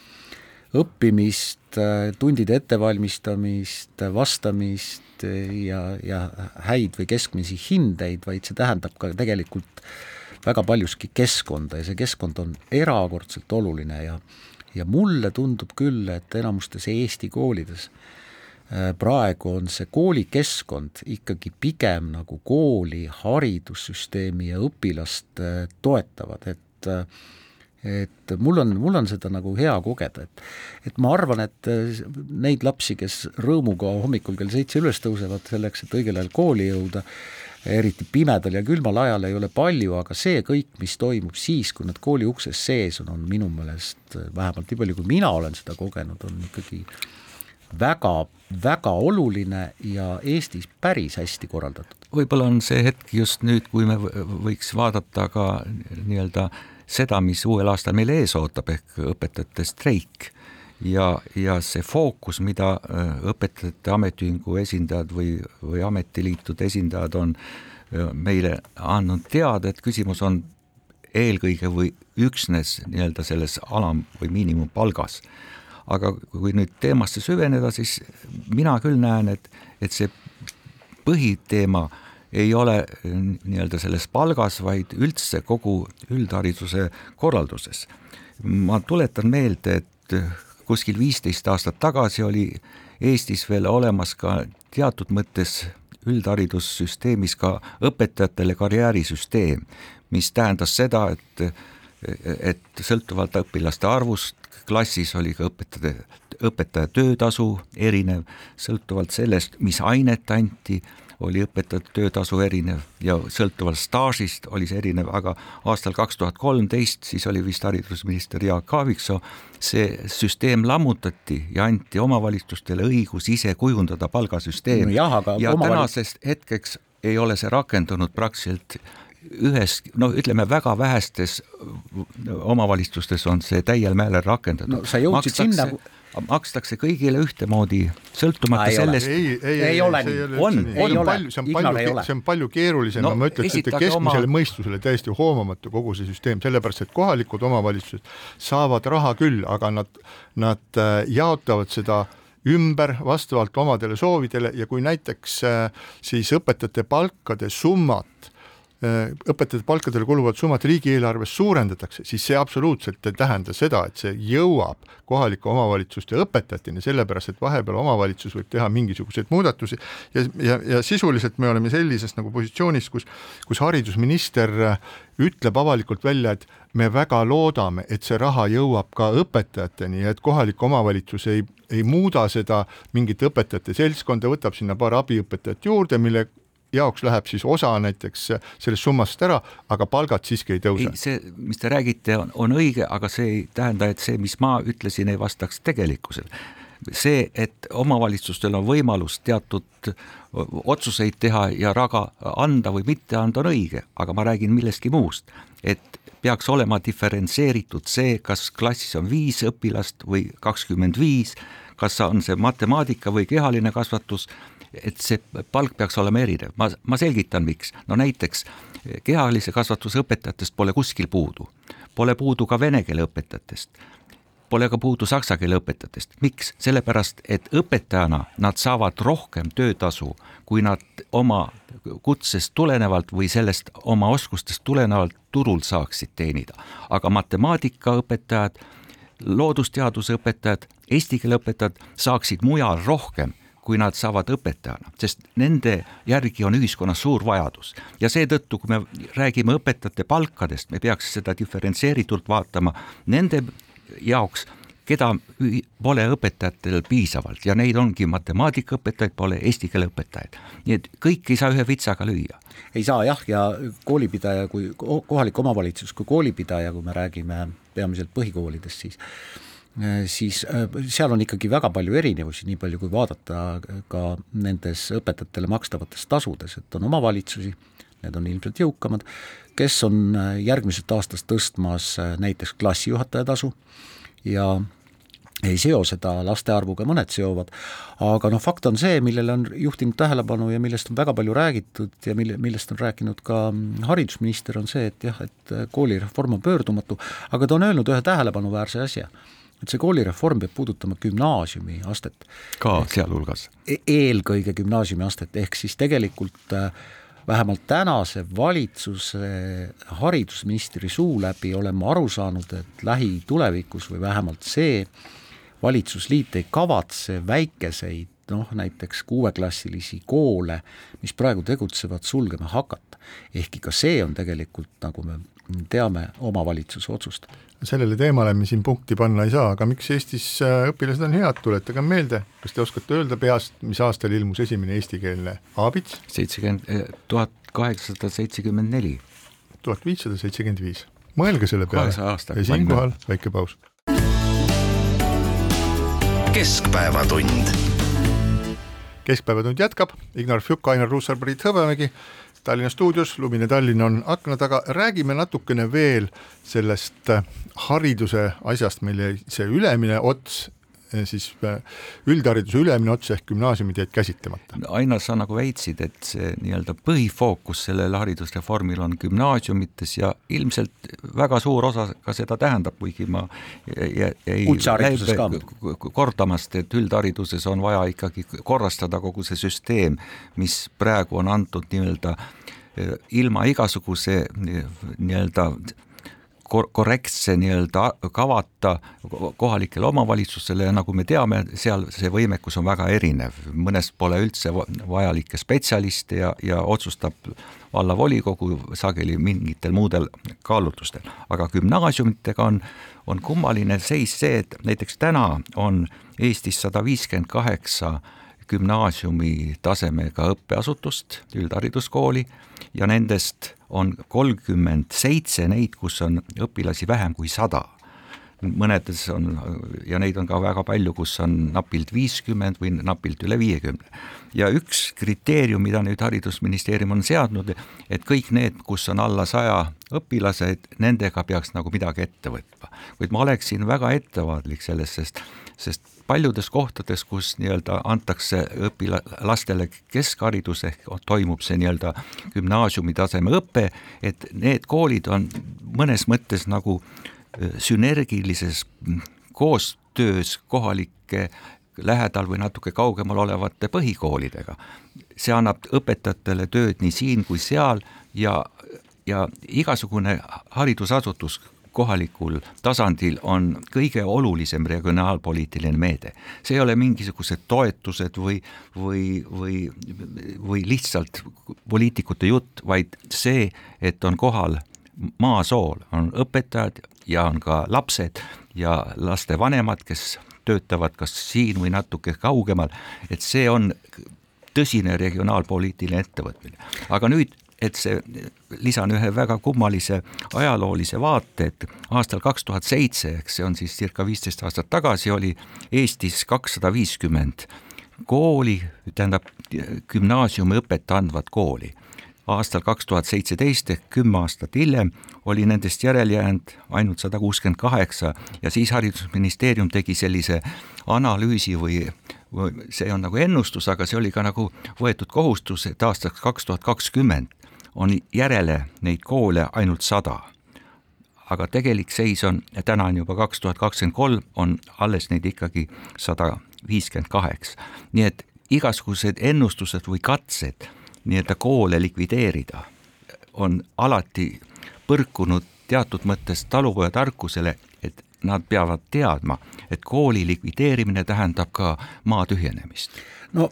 õppimist, äh, tundide ettevalmistamist, vastamist ja, ja häid või keskmisi hindeid, vaid see tähendab ka tegelikult väga paljuski keskkonda ja see keskkond on erakordselt oluline ja ja mulle tundub küll, et enamustes Eesti koolides äh, praegu on see koolikeskkond ikkagi pigem nagu kooli, haridussüsteemi ja õpilast äh, toetavad, et äh, et mul on, mul on seda nagu hea kogeda, et et ma arvan, et neid lapsi, kes rõõmuga hommikul kell seitse üles tõusevad selleks, et õigel ajal kooli jõuda, eriti pimedal ja külmal ajal ei ole palju, aga see kõik, mis toimub siis, kui nad kooli ukses sees on, on minu meelest vähemalt nii palju, kui mina olen seda kogenud, on ikkagi väga, väga oluline ja Eestis päris hästi korraldatud. võib-olla on see hetk just nüüd, kui me võiks vaadata ka nii-öelda seda, mis uuel aastal meil ees ootab, ehk õpetajate streik ja, ja see fookus, mida äh, õpetajate ametiühingu esindajad või, või ametiliitude esindajad on äh, meile andnud teada, et küsimus on eelkõige või üksnes nii-öelda selles alam- või miinimumpalgas aga kui nüüd teemasse süveneda, siis mina küll näen, et, et see põhiteema ei ole nii-öelda selles palgas, vaid üldse kogu üldhariduse korralduses. ma tuletan meelde, et kuskil viisteist aastat tagasi oli Eestis veel olemas ka teatud mõttes üldharidussüsteemis ka õpetajatele karjäärisüsteem, mis tähendas seda, et et sõltuvalt õpilaste arvust klassis oli ka õpetajate, õpetaja töötasu erinev, sõltuvalt sellest, mis ainet anti, oli õpetajate töötasu erinev ja sõltuvalt staažist oli see erinev, aga aastal kaks tuhat kolmteist, siis oli vist haridusminister Jaak Aaviksoo, see süsteem lammutati ja anti omavalitsustele õigus ise kujundada palgasüsteem no. ja omavalitsus... tänasest hetkeks ei ole see rakendunud praktiliselt ühes, no ütleme, väga vähestes omavalitsustes on see täiel määrel rakendatud no,. sa jõudsid sinna makstakse kõigile ühtemoodi, sõltumata ei sellest. ei, ei, ei, ei ole nii. on, ei ole, see on palju, see on palju keerulisem no,, ma ütleks, et keskmisele oma... mõistusele täiesti hoomamatu kogu see süsteem, sellepärast et kohalikud omavalitsused saavad raha küll, aga nad, nad äh, jaotavad seda ümber vastavalt omadele soovidele ja kui näiteks äh, siis õpetajate palkade summat õpetajate palkadele kuluvat summat riigieelarves suurendatakse, siis see absoluutselt ei tähenda seda, et see jõuab kohalike omavalitsuste õpetajateni, sellepärast et vahepeal omavalitsus võib teha mingisuguseid muudatusi. Ja, ja, ja sisuliselt me oleme sellises nagu positsioonis, kus, kus haridusminister ütleb avalikult välja, et me väga loodame, et see raha jõuab ka õpetajateni ja et kohalik omavalitsus ei, ei muuda seda mingit õpetajate seltskonda, võtab sinna paar abiõpetajat juurde, mille jaoks läheb siis osa näiteks sellest summast ära, aga palgad siiski ei tõuse. see, mis te räägite, on, on õige, aga see ei tähenda, et see, mis ma ütlesin, ei vastaks tegelikkusele see, et omavalitsustel on võimalus teatud otsuseid teha ja raha anda või mitte anda, on õige, aga ma räägin millestki muust, et peaks olema diferentseeritud see, kas klassis on viis õpilast või kakskümmend viis, kas on see matemaatika või kehaline kasvatus, et see palk peaks olema erinev, ma, ma selgitan, miks. no näiteks kehalise kasvatuse õpetajatest pole kuskil puudu, pole puudu ka vene keele õpetajatest pole ka puudu saksa keele õpetajatest. miks? sellepärast, et õpetajana nad saavad rohkem töötasu, kui nad oma kutsest tulenevalt või sellest oma oskustest tulenevalt turul saaksid teenida. aga matemaatikaõpetajad, loodusteaduse õpetajad, eesti keele õpetajad saaksid mujal rohkem kui nad saavad õpetajana, sest nende järgi on ühiskonnas suur vajadus ja seetõttu, kui me räägime õpetajate palkadest, me peaks seda diferentseeritult vaatama nende jaoks, keda pole õpetajatel piisavalt ja neid ongi matemaatikaõpetajaid, pole eesti keele õpetajaid. nii et kõiki ei saa ühe vitsaga lüüa. ei saa jah, ja koolipidaja kui kohalik omavalitsus kui koolipidaja, kui me räägime peamiselt põhikoolidest, siis siis seal on ikkagi väga palju erinevusi, nii palju kui vaadata ka nendes õpetajatele makstavates tasudes, et on omavalitsusi, need on ilmselt jõukamad, kes on järgmisest aastast tõstmas näiteks klassijuhataja tasu ja ei seo seda laste arvuga, mõned seovad, aga noh, fakt on see, millele on juhtinud tähelepanu ja millest on väga palju räägitud ja mille, millest on rääkinud ka haridusminister, on see, et jah, et koolireform on pöördumatu, aga ta on öelnud ühe tähelepanuväärse asja, et see koolireform peab puudutama gümnaasiumiastet. ka sealhulgas e? eelkõige gümnaasiumiastet, ehk siis tegelikult äh, vähemalt tänase valitsuse haridusministri suu läbi olen ma aru saanud, et lähitulevikus või vähemalt see valitsusliit ei kavatse väikeseid noh, näiteks kuueklassilisi koole, mis praegu tegutsevad, sulgema hakata. ehkki ka see on tegelikult, nagu me teame, omavalitsuse otsustada sellele teemale me siin punkti panna ei saa, aga miks Eestis äh, õpilased on head, tuletage meelde, kas te oskate öelda peast, mis aastal ilmus esimene eestikeelne aabits? seitsekümmend, eh, tuhat kaheksasada seitsekümmend neli. tuhat viissada seitsekümmend viis. mõelge selle peale ja siinkohal väike paus. keskpäevatund. Keskpäevatund jätkab, Ignar Fjuk, Ainar Ruussaar, Priit Hõbemägi. Tallinna stuudios, lumine Tallinn on akna taga, räägime natukene veel sellest äh, hariduse asjast, mille see ülemine ots siis äh, üldhariduse ülemine ots ehk gümnaasiumid jäid käsitlemata. Ainar, sa nagu väitsid, et see nii-öelda põhifookus sellel haridusreformil on gümnaasiumites ja ilmselt väga suur osa ka seda tähendab, kuigi ma ei lähe kordamast, et üldhariduses on vaja ikkagi korrastada kogu see süsteem, mis praegu on antud nii-öelda ilma igasuguse nii-öelda korrektse nii-öelda kavata kohalikele omavalitsustele ja nagu me teame, seal see võimekus on väga erinev, mõnes pole üldse vajalikke spetsialiste ja, ja otsustab vallavolikogu sageli mingitel muudel kaalutlustel. aga gümnaasiumitega on, on kummaline seis see, et näiteks täna on Eestis sada viiskümmend kaheksa gümnaasiumi tasemega õppeasutust, üldhariduskooli ja nendest on kolmkümmend seitse neid, kus on õpilasi vähem kui sada. mõnedes on ja neid on ka väga palju, kus on napilt viiskümmend või napilt üle viiekümne. ja üks kriteerium, mida nüüd Haridusministeerium on seadnud, et kõik need, kus on alla saja õpilase, et nendega peaks nagu midagi ette võtma. kuid ma oleksin väga ettevaatlik selles, sest, sest paljudes kohtades, kus nii-öelda antakse õpila-, lastele keskharidus ehk toimub see nii-öelda gümnaasiumi taseme õpe, et need koolid on mõnes mõttes nagu sünergilises koostöös kohalike lähedal või natuke kaugemal olevate põhikoolidega. see annab õpetajatele tööd nii siin kui seal ja, ja igasugune haridusasutus kohalikul tasandil on kõige olulisem regionaalpoliitiline meede. see ei ole mingisugused toetused või, või, või, või lihtsalt poliitikute jutt, vaid see, et on kohal maasool, on õpetajad ja on ka lapsed ja lastevanemad, kes töötavad kas siin või natuke kaugemal, et see on tõsine regionaalpoliitiline ettevõtmine. aga nüüd et see, lisan ühe väga kummalise ajaloolise vaate, et aastal kaks tuhat seitse, eks see on siis circa viisteist aastat tagasi, oli Eestis kakssada viiskümmend kooli, tähendab gümnaasiumiõpet andvat kooli. Aastal kaks tuhat seitseteist ehk kümme aastat hiljem oli nendest järele jäänud ainult sada kuuskümmend kaheksa ja siis Haridusministeerium tegi sellise analüüsi või see on nagu ennustus, aga see oli ka nagu võetud kohustus, et aastaks kaks tuhat kakskümmend on järele neid koole ainult sada. aga tegelik seis on, täna on juba kaks tuhat kakskümmend kolm, on alles neid ikkagi sada viiskümmend kaheksa. nii et igasugused ennustused või katsed nii-öelda koole likvideerida on alati põrkunud teatud mõttes talupojatarkusele, et nad peavad teadma, et kooli likvideerimine tähendab ka maa tühjenemist no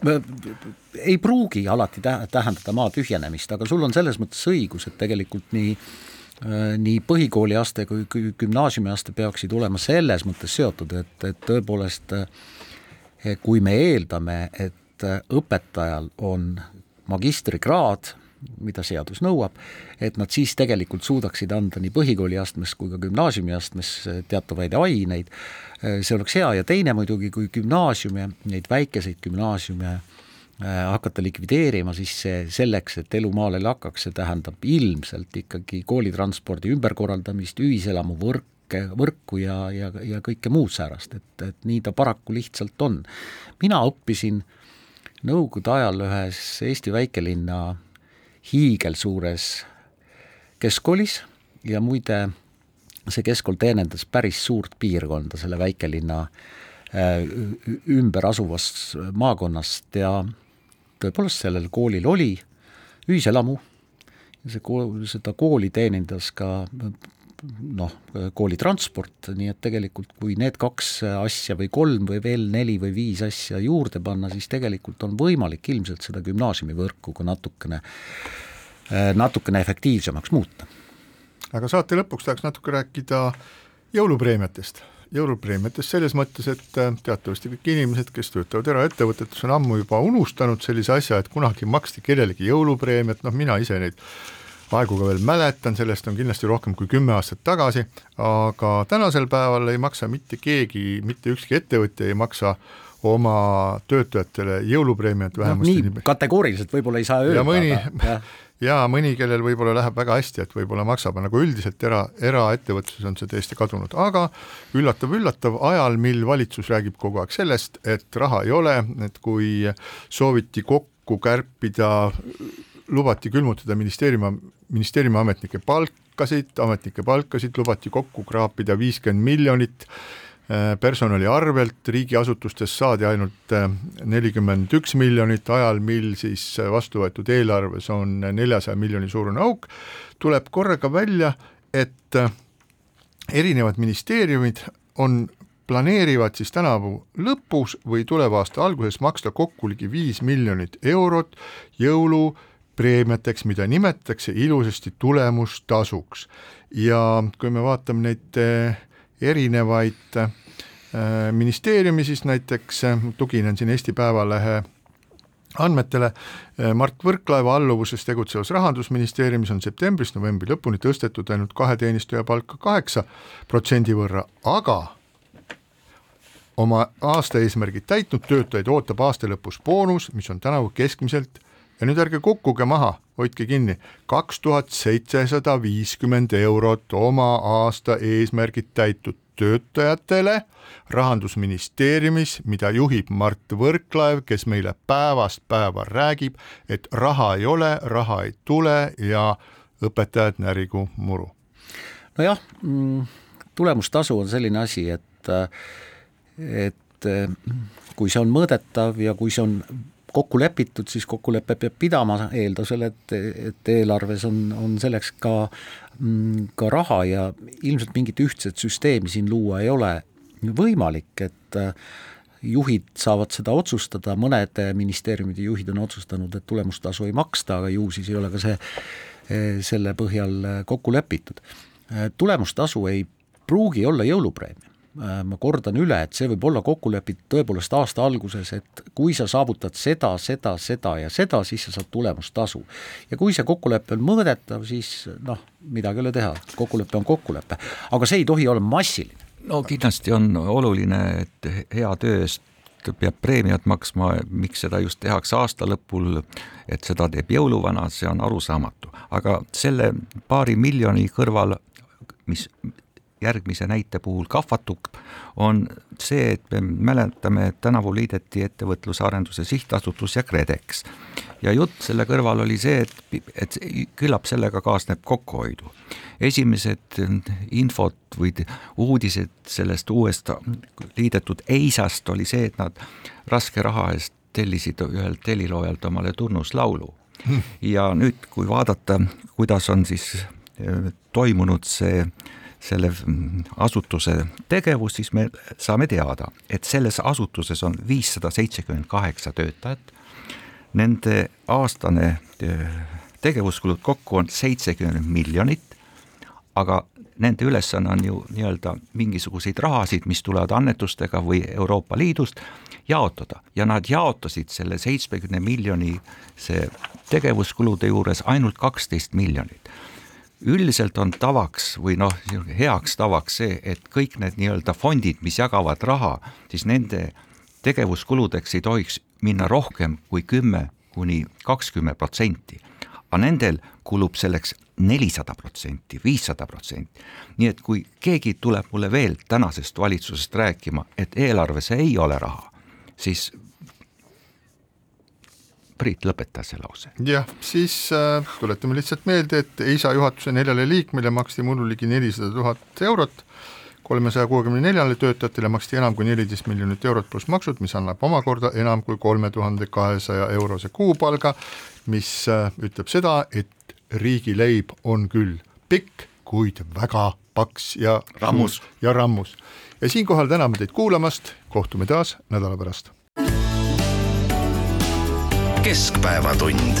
ei pruugi alati tähendada maa tühjenemist, aga sul on selles mõttes õigus, et tegelikult nii äh, nii põhikooliaste kui gümnaasiumiaste peaksid olema selles mõttes seotud, et, et tõepoolest äh, kui me eeldame, et äh, õpetajal on magistrikraad, mida seadus nõuab, et nad siis tegelikult suudaksid anda nii põhikooliastmes kui ka gümnaasiumiastmes teatavaid aineid, see oleks hea ja teine muidugi, kui gümnaasiume, neid väikeseid gümnaasiume äh, hakata likvideerima, siis see selleks, et elu maal ei lakkaks, see tähendab ilmselt ikkagi koolitranspordi ümberkorraldamist, ühiselamu võrke, võrku ja, ja, ja kõike muud säärast, et, et nii ta paraku lihtsalt on. mina õppisin Nõukogude ajal ühes Eesti väikelinna hiigelsuures keskkoolis ja muide, see keskkool teenindas päris suurt piirkonda selle väikelinna äh, ümber asuvast maakonnast ja tõepoolest sellel koolil oli ühiselamu, see kool, seda kooli teenindas ka noh, koolitransport, nii et tegelikult kui need kaks asja või kolm või veel neli või viis asja juurde panna, siis tegelikult on võimalik ilmselt seda gümnaasiumivõrku ka natukene, natukene efektiivsemaks muuta. Aga saate lõpuks tahaks natuke rääkida jõulupreemiatest. Jõulupreemiatest selles mõttes, et teatavasti kõik inimesed, kes töötavad eraettevõtetes, on ammu juba unustanud sellise asja, et kunagi maksti kellelegi jõulupreemiat, noh mina ise neid aegu ka veel mäletan, sellest on kindlasti rohkem kui kümme aastat tagasi, aga tänasel päeval ei maksa mitte keegi, mitte ükski ettevõtja ei maksa oma töötajatele jõulupreemiat vähemasti no, nii kategooriliselt võib-olla ei saa öelda. ja mõni, ja mõni, kellel võib-olla läheb väga hästi, et võib-olla maksab, nagu üldiselt era, eraettevõtluses on see täiesti kadunud, aga üllatav-üllatav, ajal, mil valitsus räägib kogu aeg sellest, et raha ei ole, et kui sooviti kokku kärpida lubati külmutada ministeeriumi, ministeeriumi ametnike palkasid, ametnike palkasid lubati kokku kraapida viiskümmend miljonit, personali arvelt riigiasutustes saadi ainult äh, nelikümmend üks miljonit, ajal mil siis vastu võetud eelarves on neljasaja miljoni suurune auk, tuleb korraga välja, et äh, erinevad ministeeriumid on planeerivad siis tänavu lõpus või tuleva aasta alguses maksta kokku ligi viis miljonit eurot jõulu preemiateks, mida nimetatakse ilusasti tulemustasuks. ja kui me vaatame neid erinevaid äh, ministeeriumi, siis näiteks äh, tuginen siin Eesti Päevalehe andmetele äh, Mart Võrklaeva alluvuses tegutsevas Rahandusministeeriumis on septembrist novembri lõpuni tõstetud ainult kahe teenistuja palka kaheksa protsendi võrra, aga oma aasta eesmärgid täitnud töötajaid ootab aasta lõpus boonus, mis on tänavu keskmiselt ja nüüd ärge kukkuge maha, hoidke kinni, kaks tuhat seitsesada viiskümmend eurot oma aasta eesmärgid täitud töötajatele rahandusministeeriumis, mida juhib Mart Võrklaev, kes meile päevast päeva räägib, et raha ei ole, raha ei tule ja õpetajad närigu muru. nojah, mm, tulemustasu on selline asi, et, et kui see on mõõdetav ja kui see on kokku lepitud, siis kokkulepe peab pidama eeldusel, et, et eelarves on, on selleks ka, mm, ka raha ja ilmselt mingit ühtset süsteemi siin luua ei ole võimalik, et äh, juhid saavad seda otsustada, mõned ministeeriumide juhid on otsustanud, et tulemustasu ei maksta, aga ju siis ei ole ka see, eh, selle põhjal kokku lepitud. Eh, tulemustasu ei pruugi olla jõulupreemia ma kordan üle, et see võib olla kokku lepitud tõepoolest aasta alguses, et kui sa saavutad seda, seda, seda ja seda, siis sa saad tulemustasu. ja kui see kokkulepe on mõõdetav, siis noh, midagi ei ole teha, kokkulepe on kokkulepe, aga see ei tohi olla massiline no kindlasti on oluline, et hea töö eest peab preemiat maksma, miks seda just tehakse aasta lõpul, et seda teeb jõuluvana, see on arusaamatu. aga selle paari miljoni kõrval, mis järgmise näite puhul kahvatub, on see, et me mäletame, et tänavu liideti Ettevõtluse Arenduse Sihtasutus ja KredEx. ja jutt selle kõrval oli see, et, et küllap sellega kaasneb kokkuhoidu. Esimesed infot või uudised sellest uuest liidetud EISA-st oli see, et nad raske raha eest tellisid ühelt heliloojalt omale tunnuslaulu. Hmm.. ja nüüd, kui vaadata, kuidas on siis eh, toimunud see selle asutuse tegevus, siis me saame teada, et selles asutuses on viissada seitsekümmend kaheksa töötajat. Nende aastane eh, tegevuskulud kokku on seitsekümmend miljonit aga nende ülesanne on ju nii-öelda mingisuguseid rahasid, mis tulevad annetustega või Euroopa Liidust, jaotada ja nad jaotasid selle seitsmekümne miljoni see tegevuskulude juures ainult kaksteist miljonit. Üldiselt on tavaks või noh, heaks tavaks see, et kõik need nii-öelda fondid, mis jagavad raha, siis nende tegevuskuludeks ei tohiks minna rohkem kui kümme kuni kakskümmend protsenti. aga nendel kulub selleks nelisada protsenti, viissada protsenti. nii et kui keegi tuleb mulle veel tänasest valitsusest rääkima, et eelarves ei ole raha, siis Priit, lõpeta see lause. jah, siis äh, tuletame lihtsalt meelde, et EISA juhatuse neljale liikmele maksti mullu ligi nelisada tuhat eurot, kolmesaja kuuekümne neljale töötajatele maksti enam kui neliteist miljonit eurot pluss maksud, mis annab omakorda enam kui kolme tuhande kahesaja eurose kuupalga, mis äh, ütleb seda, et riigileib on küll pikk, kuid väga paks ja rammus ja rammus. ja siinkohal täname teid kuulamast, kohtume taas nädala pärast. Keskpäevatund